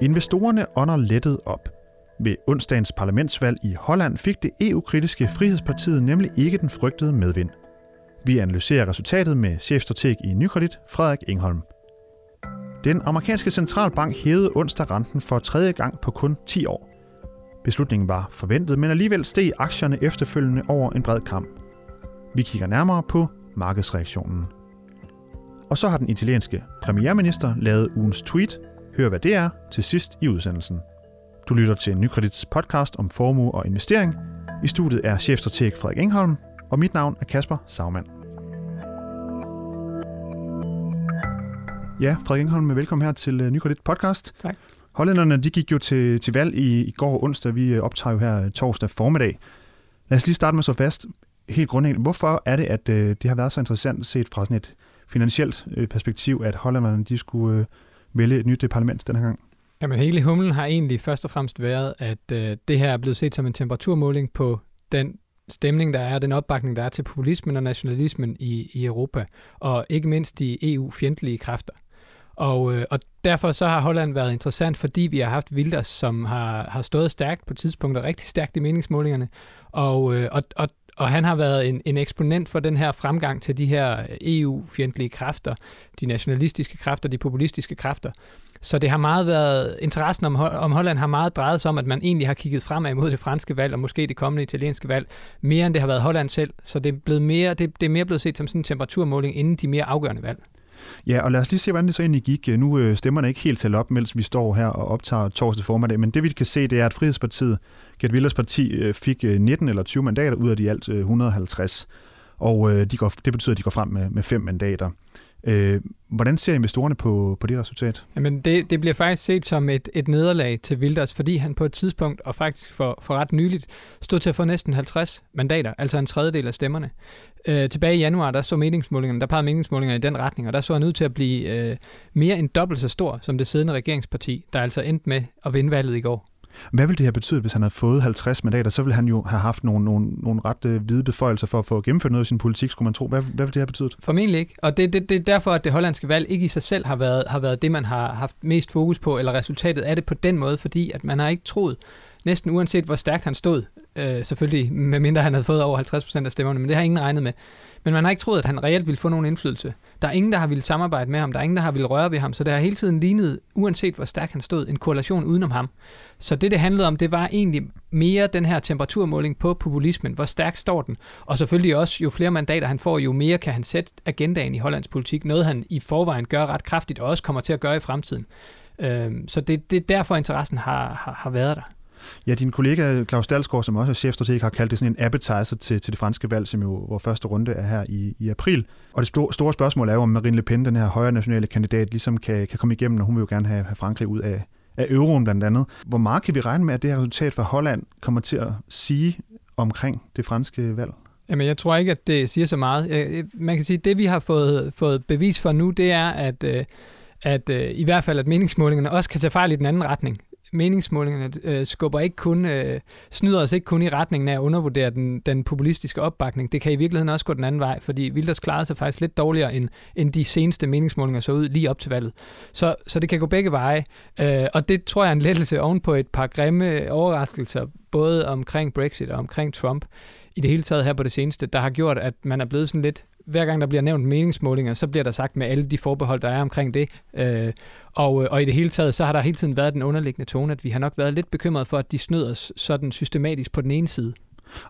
Investorerne ånder lettet op. Ved onsdagens parlamentsvalg i Holland fik det EU-kritiske Frihedspartiet nemlig ikke den frygtede medvind. Vi analyserer resultatet med chefstrateg i Nykredit, Frederik Engholm. Den amerikanske centralbank hævede onsdag renten for tredje gang på kun 10 år. Beslutningen var forventet, men alligevel steg aktierne efterfølgende over en bred kamp. Vi kigger nærmere på markedsreaktionen. Og så har den italienske premierminister lavet ugens tweet. Hør hvad det er til sidst i udsendelsen. Du lytter til Nykredits podcast om formue og investering. I studiet er chefstrateg Frederik Engholm, og mit navn er Kasper Sagmann. Ja, Frederik Engholm, velkommen her til øh, Nykredit podcast. Tak. Hollænderne de gik jo til, til valg i, i går onsdag. Vi øh, optager jo her torsdag formiddag. Lad os lige starte med så fast. Helt grundlæggende, hvorfor er det, at øh, det har været så interessant set fra sådan et finansielt øh, perspektiv, at hollænderne de skulle øh, vælge et nyt parlament den her gang? Jamen hele humlen har egentlig først og fremmest været, at øh, det her er blevet set som en temperaturmåling på den stemning, der er, den opbakning, der er til populismen og nationalismen i, i Europa, og ikke mindst de EU-fjendtlige kræfter. Og, øh, og derfor så har Holland været interessant, fordi vi har haft Wilders, som har, har stået stærkt på tidspunkter, rigtig stærkt i meningsmålingerne, og, øh, og, og, og han har været en, en eksponent for den her fremgang til de her EU-fjendtlige kræfter, de nationalistiske kræfter, de populistiske kræfter. Så det har meget været, interessen om, om Holland har meget drejet sig om, at man egentlig har kigget fremad mod det franske valg, og måske det kommende italienske valg, mere end det har været Holland selv. Så det er, blevet mere, det, det er mere blevet set som sådan en temperaturmåling inden de mere afgørende valg. Ja, og lad os lige se, hvordan det så egentlig gik. Nu øh, stemmerne ikke helt til op, mens vi står her og optager torsdag formiddag, men det vi kan se, det er, at Frihedspartiet, Gert Wilders parti, øh, fik øh, 19 eller 20 mandater ud af de alt øh, 150. Og øh, de går, det betyder, at de går frem med, med fem mandater. Øh, hvordan ser investorerne på, på det resultat? Jamen det, det bliver faktisk set som et, et nederlag til Wilders, fordi han på et tidspunkt, og faktisk for, for ret nyligt, stod til at få næsten 50 mandater, altså en tredjedel af stemmerne. Øh, tilbage i januar, der så meningsmålingerne, der pegede meningsmålingerne i den retning, og der så han ud til at blive øh, mere end dobbelt så stor som det siddende regeringsparti, der altså endte med at vinde valget i går. Hvad ville det have betydet, hvis han havde fået 50 mandater? Så ville han jo have haft nogle, nogle, nogle ret øh, hvide beføjelser for at få gennemført noget af sin politik, skulle man tro. Hvad, hvad ville det have betydet? Formentlig ikke. Og det, det, det er derfor, at det hollandske valg ikke i sig selv har været, har været det, man har haft mest fokus på, eller resultatet af det på den måde, fordi at man har ikke troet, næsten uanset hvor stærkt han stod, øh, selvfølgelig medmindre han havde fået over 50% af stemmerne, men det har ingen regnet med. Men man har ikke troet, at han reelt ville få nogen indflydelse. Der er ingen, der har ville samarbejde med ham. Der er ingen, der har ville røre ved ham. Så det har hele tiden lignet, uanset hvor stærk han stod, en koalition udenom ham. Så det, det handlede om, det var egentlig mere den her temperaturmåling på populismen. Hvor stærk står den? Og selvfølgelig også, jo flere mandater han får, jo mere kan han sætte agendaen i Hollands politik. Noget han i forvejen gør ret kraftigt, og også kommer til at gøre i fremtiden. Øhm, så det, det er derfor, interessen har, har, har været der. Ja, din kollega Claus Dalsgaard, som også er chefstrateg, har kaldt det sådan en appetizer til, til det franske valg, som jo vores første runde er her i, i april. Og det store spørgsmål er jo, om Marine Le Pen, den her højre nationale kandidat, ligesom kan, kan komme igennem, og hun vil jo gerne have, have Frankrig ud af, af euroen blandt andet. Hvor meget kan vi regne med, at det her resultat fra Holland kommer til at sige omkring det franske valg? Jamen, jeg tror ikke, at det siger så meget. Man kan sige, at det, vi har fået, fået bevis for nu, det er, at, øh, at øh, i hvert fald, at meningsmålingerne også kan tage fejl i den anden retning meningsmålingerne øh, skubber ikke kun, øh, snyder os ikke kun i retningen af at undervurdere den, den populistiske opbakning. Det kan i virkeligheden også gå den anden vej, fordi Wilders klarede sig faktisk lidt dårligere, end, end de seneste meningsmålinger så ud lige op til valget. Så, så det kan gå begge veje, øh, og det tror jeg er en lettelse ovenpå et par grimme overraskelser, både omkring Brexit og omkring Trump i det hele taget her på det seneste, der har gjort, at man er blevet sådan lidt hver gang der bliver nævnt meningsmålinger, så bliver der sagt med alle de forbehold, der er omkring det. Øh, og, og i det hele taget, så har der hele tiden været den underliggende tone, at vi har nok været lidt bekymret for, at de snød os sådan systematisk på den ene side.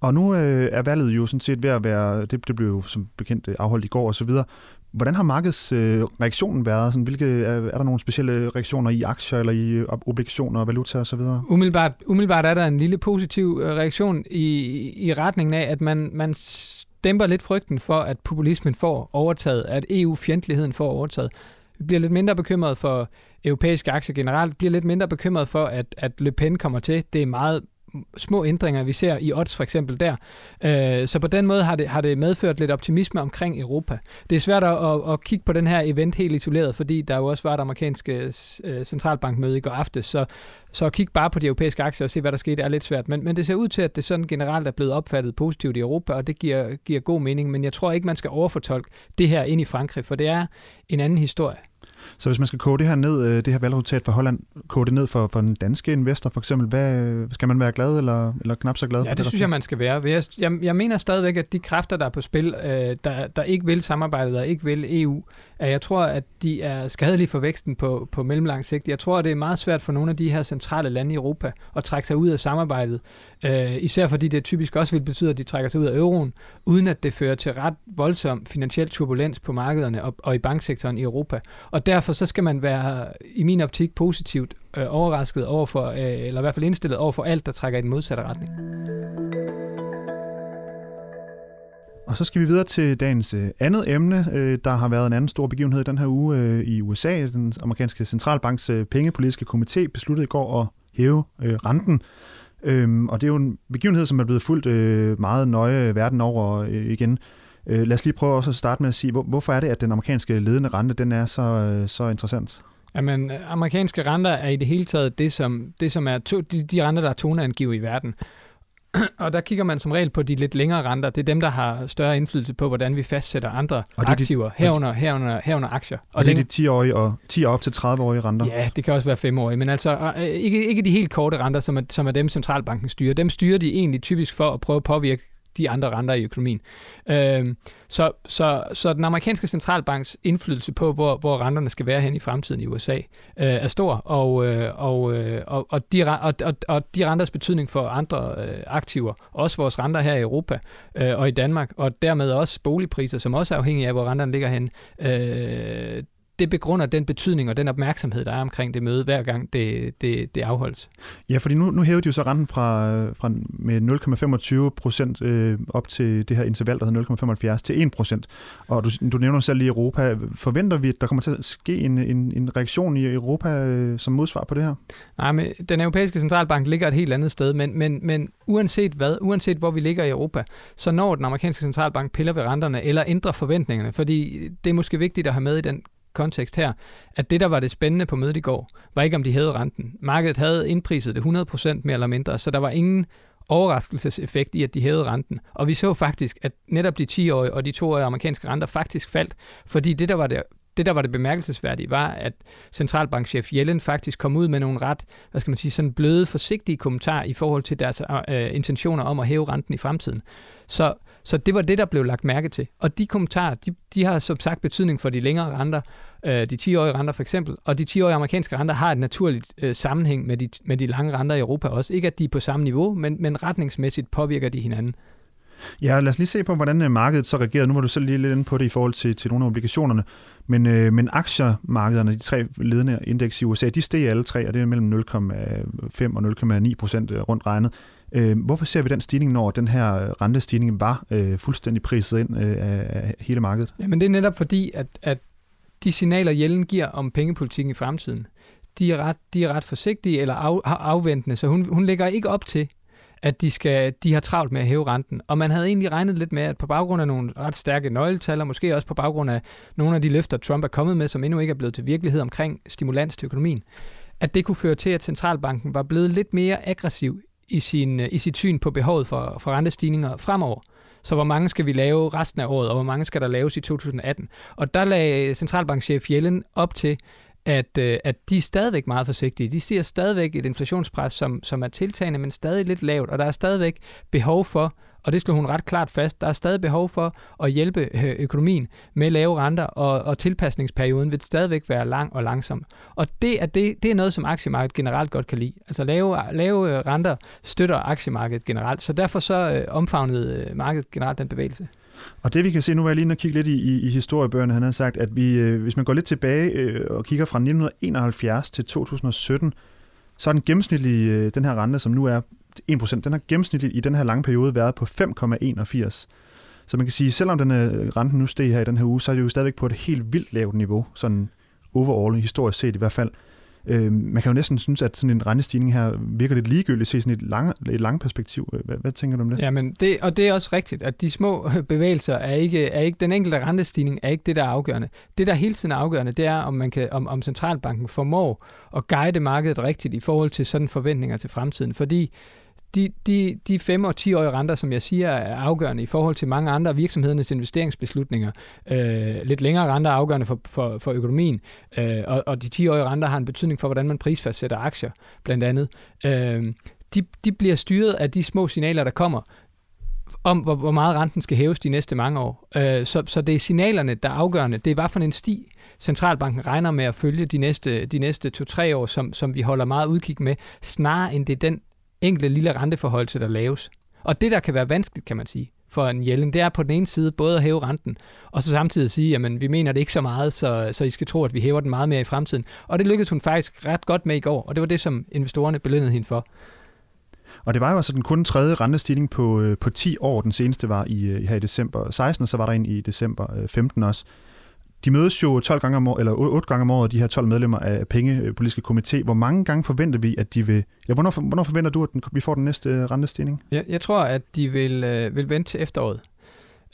Og nu øh, er valget jo sådan set ved at være, det, det blev jo som bekendt øh, afholdt i går og så videre. Hvordan har markedsreaktionen øh, været? Sådan, hvilke, er, er der nogle specielle reaktioner i aktier eller i øh, obligationer, valuta og så videre? Umiddelbart, umiddelbart er der en lille positiv øh, reaktion i, i retningen af, at man, man dæmper lidt frygten for, at populismen får overtaget, at EU-fjendtligheden får overtaget. Vi bliver lidt mindre bekymret for europæiske aktier generelt, bliver lidt mindre bekymret for, at, at Le Pen kommer til. Det er meget små ændringer, vi ser i odds for eksempel der. Øh, så på den måde har det, har det medført lidt optimisme omkring Europa. Det er svært at, at, at kigge på den her event helt isoleret, fordi der jo også var et amerikanske øh, øh, centralbankmøde i går aftes, så, så at kigge bare på de europæiske aktier og se, hvad der skete, er lidt svært. Men, men det ser ud til, at det sådan generelt er blevet opfattet positivt i Europa, og det giver, giver god mening. Men jeg tror ikke, man skal overfortolke det her ind i Frankrig, for det er en anden historie. Så hvis man skal koge det her ned, øh, det her valgresultat for Holland, koge det ned for, for en danske investor for eksempel, hvad, skal man være glad eller, eller knap så glad? Ja, for det synes jeg, man skal være. Jeg, jeg, jeg mener stadigvæk, at de kræfter, der er på spil, øh, der, der ikke vil samarbejde, der ikke vil EU, jeg tror, at de er skadelige for væksten på, på mellemlang sigt. Jeg tror, at det er meget svært for nogle af de her centrale lande i Europa at trække sig ud af samarbejdet. Øh, især fordi det typisk også vil betyde, at de trækker sig ud af euroen, uden at det fører til ret voldsom finansiel turbulens på markederne og, og i banksektoren i Europa. Og derfor så skal man være, i min optik, positivt øh, overrasket over for, øh, eller i hvert fald indstillet over for alt, der trækker i den modsatte retning. Og så skal vi videre til dagens øh, andet emne. Øh, der har været en anden stor begivenhed i den her uge øh, i USA. Den amerikanske centralbanks øh, pengepolitiske komité besluttede i går at hæve øh, renten. Øhm, og det er jo en begivenhed, som er blevet fuldt øh, meget nøje verden over igen. Lad os lige prøve også at starte med at sige, hvorfor er det, at den amerikanske ledende rente den er så, så interessant? Jamen, amerikanske renter er i det hele taget det, som, det, som er to, de, de renter, der er toneangivet i verden. og der kigger man som regel på de lidt længere renter. Det er dem, der har større indflydelse på, hvordan vi fastsætter andre og aktiver, de, herunder, herunder, herunder aktier. Og, og det er de 10-årige og 10 op til 30-årige renter? Ja, det kan også være 5-årige, men altså øh, ikke, ikke de helt korte renter, som er, som er dem, centralbanken styrer. Dem styrer de egentlig typisk for at prøve at påvirke de andre renter i økonomien. Øh, så, så, så den amerikanske centralbanks indflydelse på, hvor, hvor renterne skal være hen i fremtiden i USA, øh, er stor, og, øh, og, øh, og, og, de, og, og, og de renters betydning for andre øh, aktiver, også vores renter her i Europa øh, og i Danmark, og dermed også boligpriser, som også er afhængige af, hvor renterne ligger hen, øh, det begrunder den betydning og den opmærksomhed, der er omkring det møde, hver gang det, det, det afholdes. Ja, fordi nu, nu hæver de jo så renten fra, fra med 0,25 procent øh, op til det her interval, der hedder 0,75 til 1 procent. Og du, du nævner selv i Europa. Forventer vi, at der kommer til at ske en, en, en reaktion i Europa øh, som modsvar på det her? Nej, men den europæiske centralbank ligger et helt andet sted, men, men, men uanset hvad, uanset hvor vi ligger i Europa, så når den amerikanske centralbank piller ved renterne eller ændrer forventningerne, fordi det er måske vigtigt at have med i den kontekst her, at det, der var det spændende på mødet i går, var ikke, om de havde renten. Markedet havde indpriset det 100% mere eller mindre, så der var ingen overraskelseseffekt i, at de hævede renten. Og vi så faktisk, at netop de 10-årige og de 2-årige amerikanske renter faktisk faldt, fordi det, der var det det, der var det bemærkelsesværdige, var, at centralbankchef Yellen faktisk kom ud med nogle ret, hvad skal man sige, sådan bløde, forsigtige kommentarer i forhold til deres øh, intentioner om at hæve renten i fremtiden. Så, så det var det, der blev lagt mærke til. Og de kommentarer, de, de har som sagt betydning for de længere renter, øh, de 10-årige renter for eksempel, og de 10-årige amerikanske renter har et naturligt øh, sammenhæng med de, med de lange renter i Europa også. Ikke at de er på samme niveau, men, men retningsmæssigt påvirker de hinanden. Ja, lad os lige se på, hvordan øh, markedet så reagerede. Nu var du selv lige lidt inde på det i forhold til, til nogle af obligationerne. Men, øh, men aktiemarkederne, de tre ledende indeks i USA, de steg alle tre, og det er mellem 0,5 og 0,9 procent øh, rundt regnet. Øh, hvorfor ser vi den stigning, når den her øh, rentestigning var øh, fuldstændig priset ind øh, af hele markedet? Jamen det er netop fordi, at, at de signaler, Jellen giver om pengepolitikken i fremtiden, de er ret, de er ret forsigtige eller af, afventende, så hun, hun lægger ikke op til, at de, skal, de har travlt med at hæve renten. Og man havde egentlig regnet lidt med, at på baggrund af nogle ret stærke nøgletal, og måske også på baggrund af nogle af de løfter, Trump er kommet med, som endnu ikke er blevet til virkelighed omkring stimulans til økonomien, at det kunne føre til, at centralbanken var blevet lidt mere aggressiv i, sin, øh, i sit syn på behovet for, for rentestigninger fremover. Så hvor mange skal vi lave resten af året, og hvor mange skal der laves i 2018? Og der lagde centralbankchef Jellen op til, at, øh, at de er stadigvæk meget forsigtige. De ser stadigvæk et inflationspres, som, som er tiltagende, men stadig lidt lavt, og der er stadigvæk behov for, og det slår hun ret klart fast, der er stadig behov for at hjælpe øh, økonomien med lave renter, og, og tilpasningsperioden vil stadigvæk være lang og langsom. Og det er, det, det er noget, som aktiemarkedet generelt godt kan lide. Altså lave, lave øh, renter støtter aktiemarkedet generelt, så derfor så øh, omfavnede øh, markedet generelt den bevægelse. Og det vi kan se, nu var jeg lige og kigge lidt i, i, i historiebøgerne, han har sagt, at vi, øh, hvis man går lidt tilbage øh, og kigger fra 1971 til 2017, så er den gennemsnitlige, øh, den her rente, som nu er 1%, den har gennemsnitligt i den her lange periode været på 5,81. Så man kan sige, selvom den øh, renten nu steg her i den her uge, så er det jo stadigvæk på et helt vildt lavt niveau, sådan overall, historisk set i hvert fald. Øh, man kan jo næsten synes, at sådan en rentestigning her virker lidt ligegyldigt set sådan et, lang, et langt perspektiv. Øh, hvad, hvad tænker du om det? Ja, men det, og det er også rigtigt, at de små øh, bevægelser er ikke, er ikke, den enkelte rentestigning er ikke det, der er afgørende. Det, der hele tiden er afgørende, det er, om, man kan, om, om centralbanken formår at guide markedet rigtigt i forhold til sådan forventninger til fremtiden. Fordi de, de, de 5 og 10-årige renter, som jeg siger, er afgørende i forhold til mange andre virksomhedernes investeringsbeslutninger. Øh, lidt længere renter er afgørende for, for, for økonomien, øh, og, og de 10-årige renter har en betydning for, hvordan man prisfastsætter aktier, blandt andet. Øh, de, de bliver styret af de små signaler, der kommer om, hvor, hvor meget renten skal hæves de næste mange år. Øh, så, så det er signalerne, der er afgørende. Det er, hvad for en sti centralbanken regner med at følge de næste, de næste to-tre år, som, som vi holder meget udkig med, snarere end det er den enkelte lille renteforholdelse, der laves. Og det, der kan være vanskeligt, kan man sige, for en Jelling, det er på den ene side både at hæve renten, og så samtidig sige, at vi mener det ikke så meget, så, så I skal tro, at vi hæver den meget mere i fremtiden. Og det lykkedes hun faktisk ret godt med i går, og det var det, som investorerne belønnede hende for. Og det var jo altså den kun tredje rentestigning på, øh, på 10 år. Den seneste var i, øh, her i december 16, og så var der en i december øh, 15 også. De mødes jo 12 gange om året, eller 8 gange om året, de her 12 medlemmer af pengepolitiske øh, komité. Hvor mange gange forventer vi, at de vil... Ja, hvornår, hvornår forventer du, at vi får den næste øh, rentestigning? Jeg, jeg tror, at de vil, øh, vil vente til efteråret.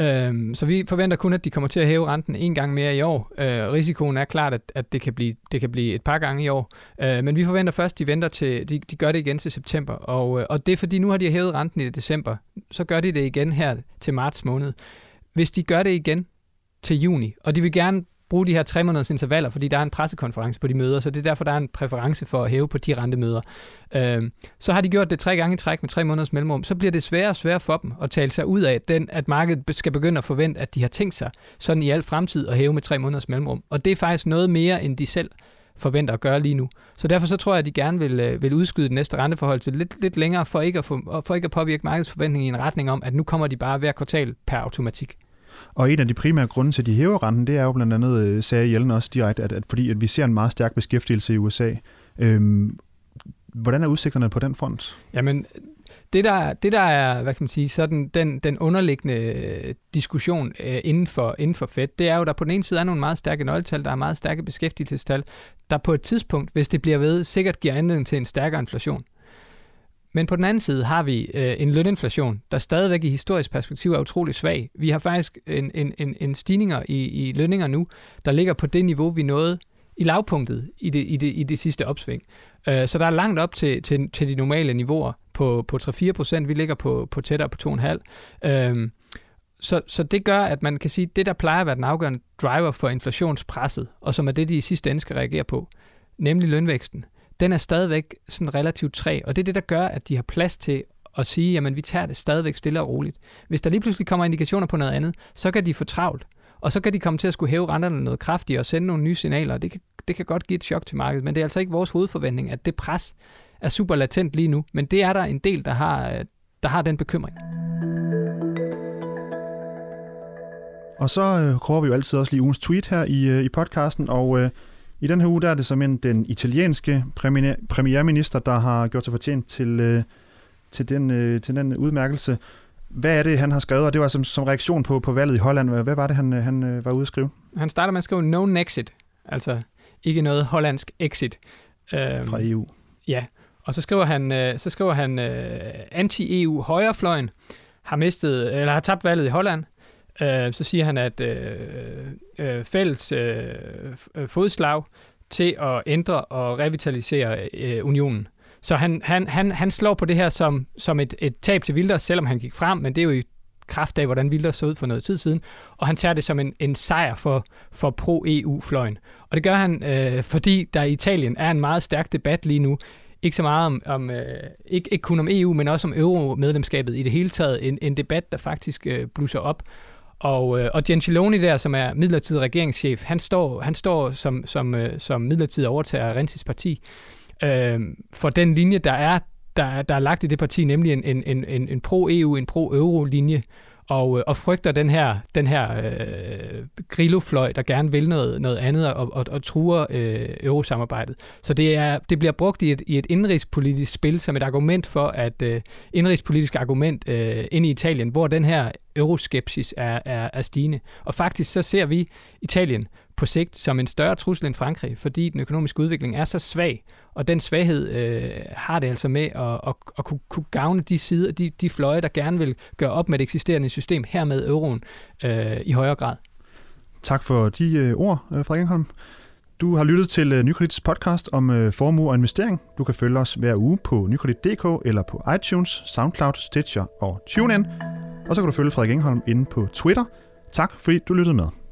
Øhm, så vi forventer kun, at de kommer til at hæve renten en gang mere i år. Øh, risikoen er klart, at, at det, kan blive, det kan blive et par gange i år. Øh, men vi forventer først, at de venter til, de, de gør det igen til september. Og, øh, og det er fordi, nu har de hævet renten i december. Så gør de det igen her til marts måned. Hvis de gør det igen til juni, og de vil gerne bruge de her tre måneders intervaller, fordi der er en pressekonference på de møder, så det er derfor, der er en præference for at hæve på de rentemøder. Øh, så har de gjort det tre gange i træk med tre måneders mellemrum, så bliver det sværere og sværere for dem at tale sig ud af, den, at markedet skal begynde at forvente, at de har tænkt sig sådan i al fremtid at hæve med tre måneders mellemrum. Og det er faktisk noget mere, end de selv forventer at gøre lige nu. Så derfor så tror jeg, at de gerne vil, øh, vil udskyde det næste renteforhold til lidt, lidt længere, for ikke, at få, for ikke at påvirke markedsforventningen i en retning om, at nu kommer de bare hver kvartal per automatik. Og en af de primære grunde til, at de hæver renten, det er jo blandt andet, øh, sagde Jellen også direkte, at, at fordi at vi ser en meget stærk beskæftigelse i USA. Øhm, hvordan er udsigterne på den front? Jamen, det der, det der er, hvad kan man sige, sådan den, den underliggende øh, diskussion øh, inden, for, inden for Fed, det er jo, der på den ene side er nogle meget stærke nøgletal, der er meget stærke beskæftigelsestal, der på et tidspunkt, hvis det bliver ved, sikkert giver anledning til en stærkere inflation. Men på den anden side har vi øh, en løninflation, der stadigvæk i historisk perspektiv er utrolig svag. Vi har faktisk en, en, en, en stigninger i, i lønninger nu, der ligger på det niveau, vi nåede i lavpunktet i det, i det, i det sidste opsving. Øh, så der er langt op til, til, til de normale niveauer på, på 3-4 procent. Vi ligger på, på tættere på 2,5. Øh, så, så det gør, at man kan sige, at det, der plejer at være den afgørende driver for inflationspresset, og som er det, de i sidste ende skal reagere på, nemlig lønvæksten, den er stadigvæk sådan relativt træ, og det er det, der gør, at de har plads til at sige, jamen vi tager det stadigvæk stille og roligt. Hvis der lige pludselig kommer indikationer på noget andet, så kan de få travlt, og så kan de komme til at skulle hæve renterne noget kraftigere og sende nogle nye signaler, det kan, det kan godt give et chok til markedet, men det er altså ikke vores hovedforventning, at det pres er super latent lige nu, men det er der en del, der har, der har den bekymring. Og så øh, kårer vi jo altid også lige ugens tweet her i, øh, i podcasten, og øh, i den her uge der er det som den italienske premierminister, der har gjort sig fortjent til, øh, til, den, øh, til den udmærkelse. Hvad er det, han har skrevet, og det var som, som reaktion på, på valget i Holland. Hvad var det, han, øh, han var ude at skrive? Han starter med at skrive no exit, altså ikke noget hollandsk exit. Fra EU. Ja, og så skriver han, så skriver han anti-EU højrefløjen har mistet, eller har tabt valget i Holland, øh, så siger han, at øh, øh, fælles øh, øh, fodslag til at ændre og revitalisere øh, unionen. Så han, han, han, han slår på det her som, som et, et tab til Wilders, selvom han gik frem, men det er jo i kraft af, hvordan Wilders så ud for noget tid siden, og han tager det som en, en sejr for, for pro-EU-fløjen. Og det gør han, øh, fordi der i Italien er en meget stærk debat lige nu, ikke så meget om, om øh, ikke, ikke kun om EU, men også om euro-medlemskabet i det hele taget, en, en debat, der faktisk øh, blusser op. Og, øh, og Gentiloni der, som er midlertidig regeringschef, han står, han står som, som, øh, som midlertidig overtager af Rensis parti. Øh, for den linje, der er, der, der er lagt i det parti, nemlig en, en, en, en pro-EU, en pro-euro-linje, og, øh, og frygter den her, den her øh, grillofløj, der gerne vil noget, noget andet og, og, og truer øh, eurosamarbejdet. Så det, er, det bliver brugt i et, i et indrigspolitisk spil som et argument for, at øh, indrigspolitisk argument øh, ind i Italien, hvor den her euroskepsis er, er, er stigende. Og faktisk så ser vi Italien på sigt som en større trussel end Frankrig, fordi den økonomiske udvikling er så svag, og den svaghed øh, har det altså med at, at, at kunne, kunne gavne de sider, de, de fløje, der gerne vil gøre op med det eksisterende system, her med euroen, øh, i højere grad. Tak for de øh, ord, øh, Frederik Engholm. Du har lyttet til øh, Nykredits podcast om øh, formue og investering. Du kan følge os hver uge på nykredit.dk eller på iTunes, SoundCloud, Stitcher og TuneIn. Og så kan du følge Frederik Engholm inde på Twitter. Tak fordi du lyttede med.